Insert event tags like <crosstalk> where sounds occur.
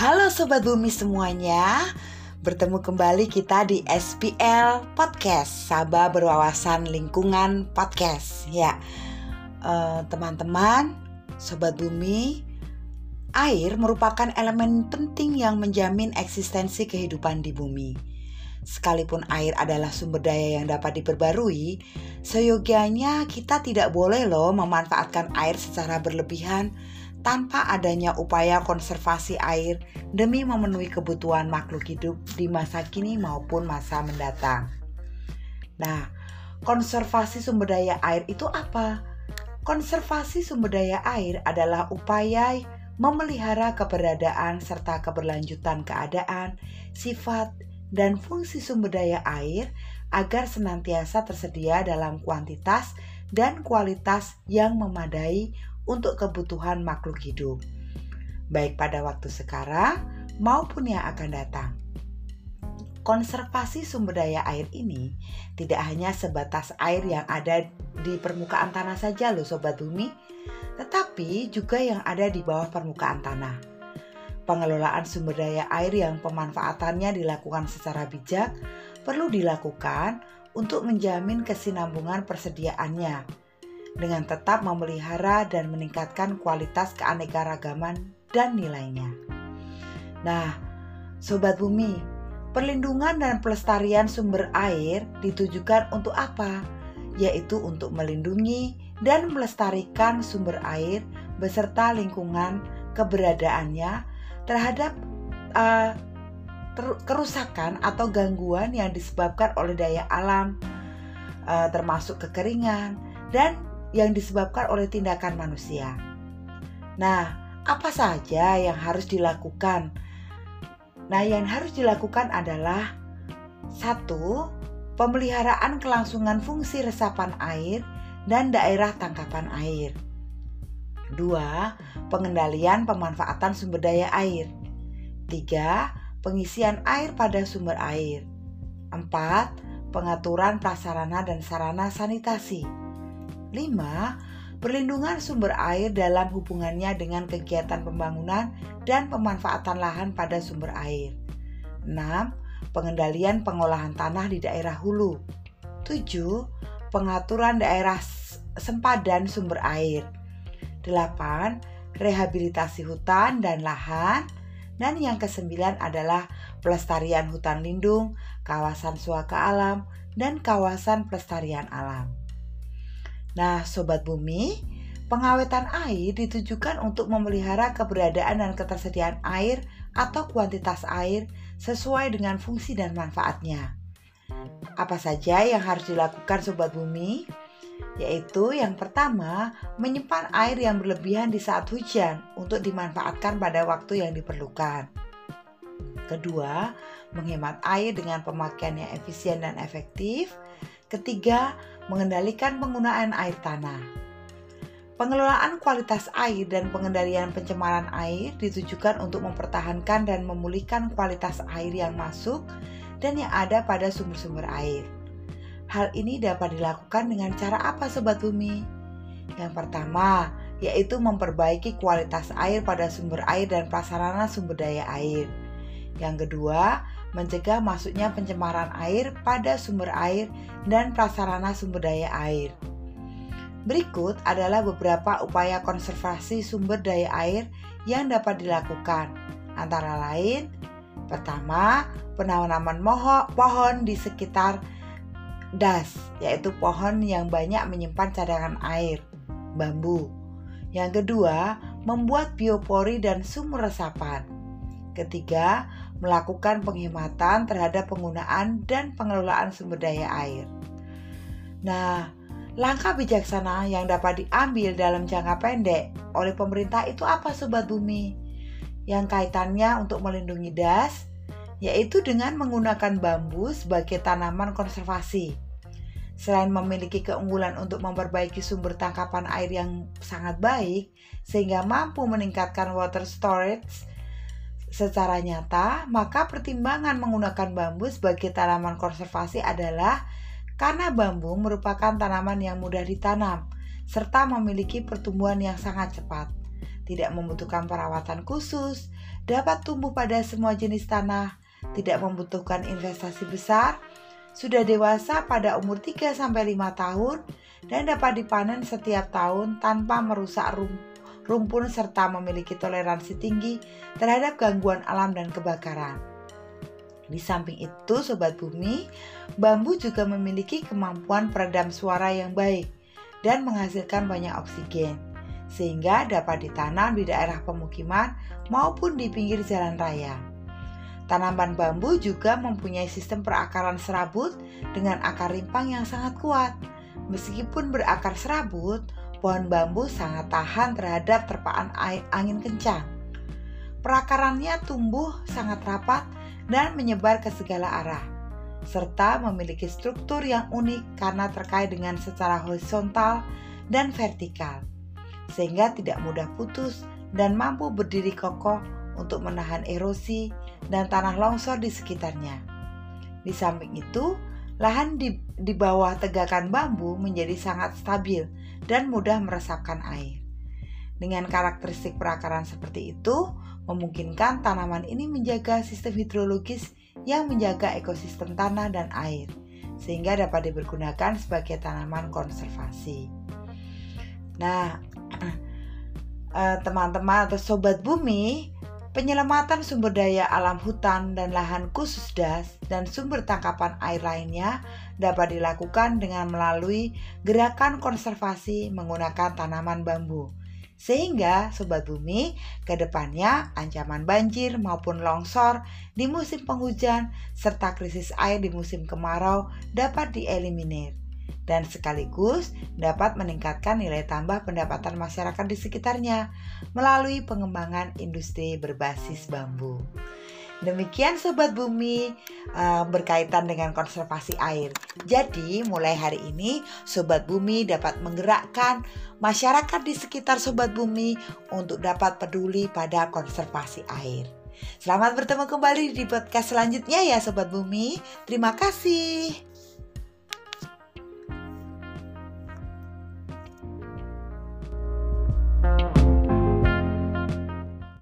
Halo Sobat Bumi semuanya. Bertemu kembali kita di SPL Podcast Sabah Berwawasan Lingkungan Podcast. Ya eh, teman-teman uh, Sobat Bumi Air merupakan elemen penting yang menjamin eksistensi kehidupan di bumi. Sekalipun air adalah sumber daya yang dapat diperbarui, seyogianya kita tidak boleh loh memanfaatkan air secara berlebihan tanpa adanya upaya konservasi air demi memenuhi kebutuhan makhluk hidup di masa kini maupun masa mendatang. Nah, konservasi sumber daya air itu apa? Konservasi sumber daya air adalah upaya memelihara keberadaan serta keberlanjutan keadaan, sifat, dan fungsi sumber daya air agar senantiasa tersedia dalam kuantitas dan kualitas yang memadai untuk kebutuhan makhluk hidup, baik pada waktu sekarang maupun yang akan datang. Konservasi sumber daya air ini tidak hanya sebatas air yang ada di permukaan tanah saja loh sobat bumi, tetapi juga yang ada di bawah permukaan tanah. Pengelolaan sumber daya air yang pemanfaatannya dilakukan secara bijak perlu dilakukan untuk menjamin kesinambungan persediaannya dengan tetap memelihara dan meningkatkan kualitas keanekaragaman dan nilainya. Nah, sobat bumi, perlindungan dan pelestarian sumber air ditujukan untuk apa? Yaitu untuk melindungi dan melestarikan sumber air beserta lingkungan keberadaannya terhadap uh, kerusakan atau gangguan yang disebabkan oleh daya alam, uh, termasuk kekeringan dan yang disebabkan oleh tindakan manusia. Nah, apa saja yang harus dilakukan? Nah, yang harus dilakukan adalah satu, pemeliharaan kelangsungan fungsi resapan air dan daerah tangkapan air. Dua, pengendalian pemanfaatan sumber daya air. Tiga, pengisian air pada sumber air. Empat, pengaturan prasarana dan sarana sanitasi. 5. Perlindungan sumber air dalam hubungannya dengan kegiatan pembangunan dan pemanfaatan lahan pada sumber air. 6. Pengendalian pengolahan tanah di daerah hulu. 7. Pengaturan daerah sempadan sumber air. 8. Rehabilitasi hutan dan lahan. Dan yang kesembilan adalah pelestarian hutan lindung, kawasan suaka alam, dan kawasan pelestarian alam. Nah, sobat bumi, pengawetan air ditujukan untuk memelihara keberadaan dan ketersediaan air atau kuantitas air sesuai dengan fungsi dan manfaatnya. Apa saja yang harus dilakukan sobat bumi? Yaitu yang pertama, menyimpan air yang berlebihan di saat hujan untuk dimanfaatkan pada waktu yang diperlukan. Kedua, menghemat air dengan pemakaian yang efisien dan efektif. Ketiga, mengendalikan penggunaan air tanah. Pengelolaan kualitas air dan pengendalian pencemaran air ditujukan untuk mempertahankan dan memulihkan kualitas air yang masuk dan yang ada pada sumber-sumber air. Hal ini dapat dilakukan dengan cara apa sobat bumi? Yang pertama, yaitu memperbaiki kualitas air pada sumber air dan prasarana sumber daya air. Yang kedua, mencegah masuknya pencemaran air pada sumber air dan prasarana sumber daya air. Berikut adalah beberapa upaya konservasi sumber daya air yang dapat dilakukan. Antara lain, pertama, penanaman pohon di sekitar das, yaitu pohon yang banyak menyimpan cadangan air, bambu. Yang kedua, membuat biopori dan sumur resapan. Ketiga, melakukan penghematan terhadap penggunaan dan pengelolaan sumber daya air. Nah, langkah bijaksana yang dapat diambil dalam jangka pendek oleh pemerintah itu apa sobat bumi? Yang kaitannya untuk melindungi das yaitu dengan menggunakan bambu sebagai tanaman konservasi. Selain memiliki keunggulan untuk memperbaiki sumber tangkapan air yang sangat baik sehingga mampu meningkatkan water storage Secara nyata, maka pertimbangan menggunakan bambu sebagai tanaman konservasi adalah karena bambu merupakan tanaman yang mudah ditanam serta memiliki pertumbuhan yang sangat cepat. tidak membutuhkan perawatan khusus, dapat tumbuh pada semua jenis tanah, tidak membutuhkan investasi besar, sudah dewasa pada umur 3 5 tahun dan dapat dipanen setiap tahun tanpa merusak rumpun serta memiliki toleransi tinggi terhadap gangguan alam dan kebakaran. Di samping itu, sobat bumi, bambu juga memiliki kemampuan peredam suara yang baik dan menghasilkan banyak oksigen, sehingga dapat ditanam di daerah pemukiman maupun di pinggir jalan raya. Tanaman bambu juga mempunyai sistem perakaran serabut dengan akar rimpang yang sangat kuat. Meskipun berakar serabut, pohon bambu sangat tahan terhadap terpaan angin kencang. Perakarannya tumbuh sangat rapat dan menyebar ke segala arah, serta memiliki struktur yang unik karena terkait dengan secara horizontal dan vertikal, sehingga tidak mudah putus dan mampu berdiri kokoh untuk menahan erosi dan tanah longsor di sekitarnya. Di samping itu, lahan di, di bawah tegakan bambu menjadi sangat stabil dan mudah meresapkan air. Dengan karakteristik perakaran seperti itu, memungkinkan tanaman ini menjaga sistem hidrologis yang menjaga ekosistem tanah dan air, sehingga dapat dipergunakan sebagai tanaman konservasi. Nah, <clears throat> eh, teman-teman atau sobat bumi, penyelamatan sumber daya alam hutan dan lahan khusus das dan sumber tangkapan air lainnya dapat dilakukan dengan melalui gerakan konservasi menggunakan tanaman bambu. Sehingga Sobat Bumi ke depannya ancaman banjir maupun longsor di musim penghujan serta krisis air di musim kemarau dapat dieliminir dan sekaligus dapat meningkatkan nilai tambah pendapatan masyarakat di sekitarnya melalui pengembangan industri berbasis bambu. Demikian Sobat Bumi uh, berkaitan dengan konservasi air. Jadi mulai hari ini Sobat Bumi dapat menggerakkan masyarakat di sekitar Sobat Bumi untuk dapat peduli pada konservasi air. Selamat bertemu kembali di podcast selanjutnya ya Sobat Bumi. Terima kasih.